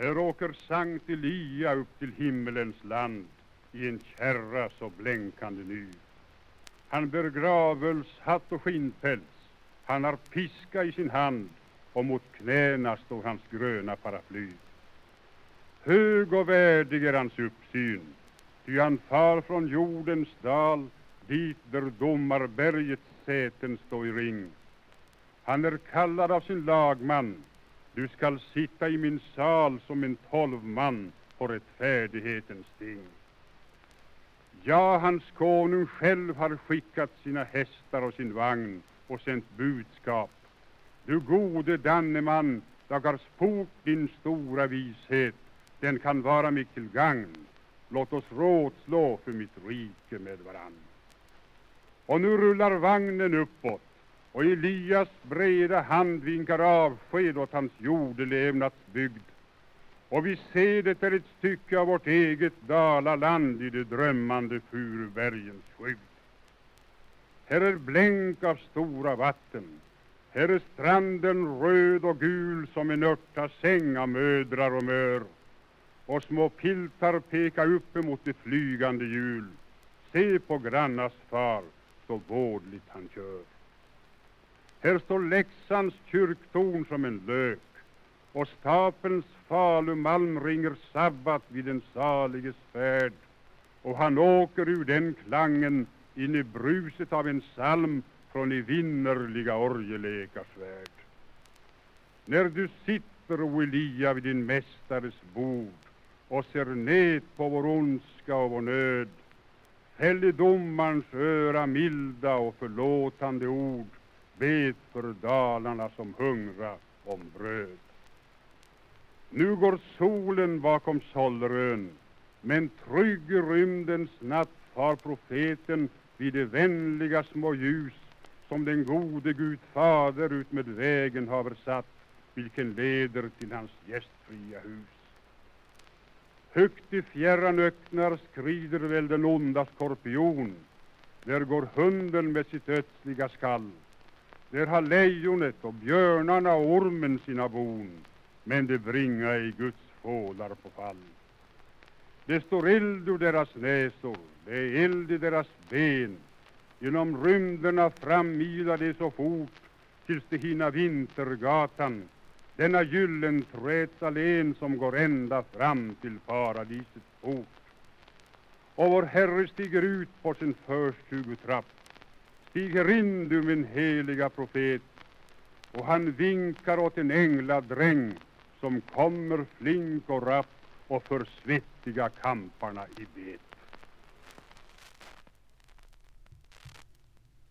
Här åker Sankt Elia upp till himmelens land i en kärra så blänkande ny. Han bär gravölshatt och skinnpäls, han har piska i sin hand och mot knäna står hans gröna paraply. Hög och värdig är hans uppsyn, ty han far från jordens dal dit där domarbergets säten stå i ring. Han är kallad av sin lagman, du skall sitta i min sal som en tolvman på rättfärdighetens ting. Ja, hans konung själv har skickat sina hästar och sin vagn och sänt budskap. Du gode Danneman, jag har sport din stora vishet, den kan vara mig till gagn. Låt oss rådslå för mitt rike med varann. Och nu rullar vagnen uppåt och Elias breda hand vinkar avsked åt hans jordelevnadsbygd. Och vi ser det är ett stycke av vårt eget Dalaland i de drömmande Furubergens skydd. Här är blänk av stora vatten. Här är stranden röd och gul som en örtasäng av mödrar och mör. Och små piltar peka upp emot det flygande hjul. Se på grannas far, så vårdligt han kör. Här står Leksands kyrktorn som en lök och Stapelns falumalm ringer sabbat vid den saliges färd och han åker ur den klangen in i bruset av en psalm från evinnerliga orgelekars värld. När du sitter, o Elia, vid din mästares bord och ser ned på vår ondska och vår nöd, fäll i domarens öra milda och förlåtande ord, bet för Dalarna som hungra om bröd. Nu går solen bakom Sollerön, men trygg i rymdens natt far profeten vid de vänliga små ljus som den gode Gud fader ut med vägen haver satt, vilken leder till hans gästfria hus. Högt i fjärran öknar skrider väl den onda skorpion, där går hunden med sitt ödsliga skall. Där har lejonet och björnarna och ormen sina bon, men de bringa ej Guds fålar på fall. Det står eld ur deras näsor, det är eld i deras ben. Genom rymderna framilar de så fort tills de hinna Vintergatan, denna gyllenträdsallén som går ända fram till paradisets port. Och vår Herre stiger ut på sin förstugutrapp Stiger in du min heliga profet och han vinkar åt en ängladräng som kommer flink och rapp och för svettiga kamparna i bet.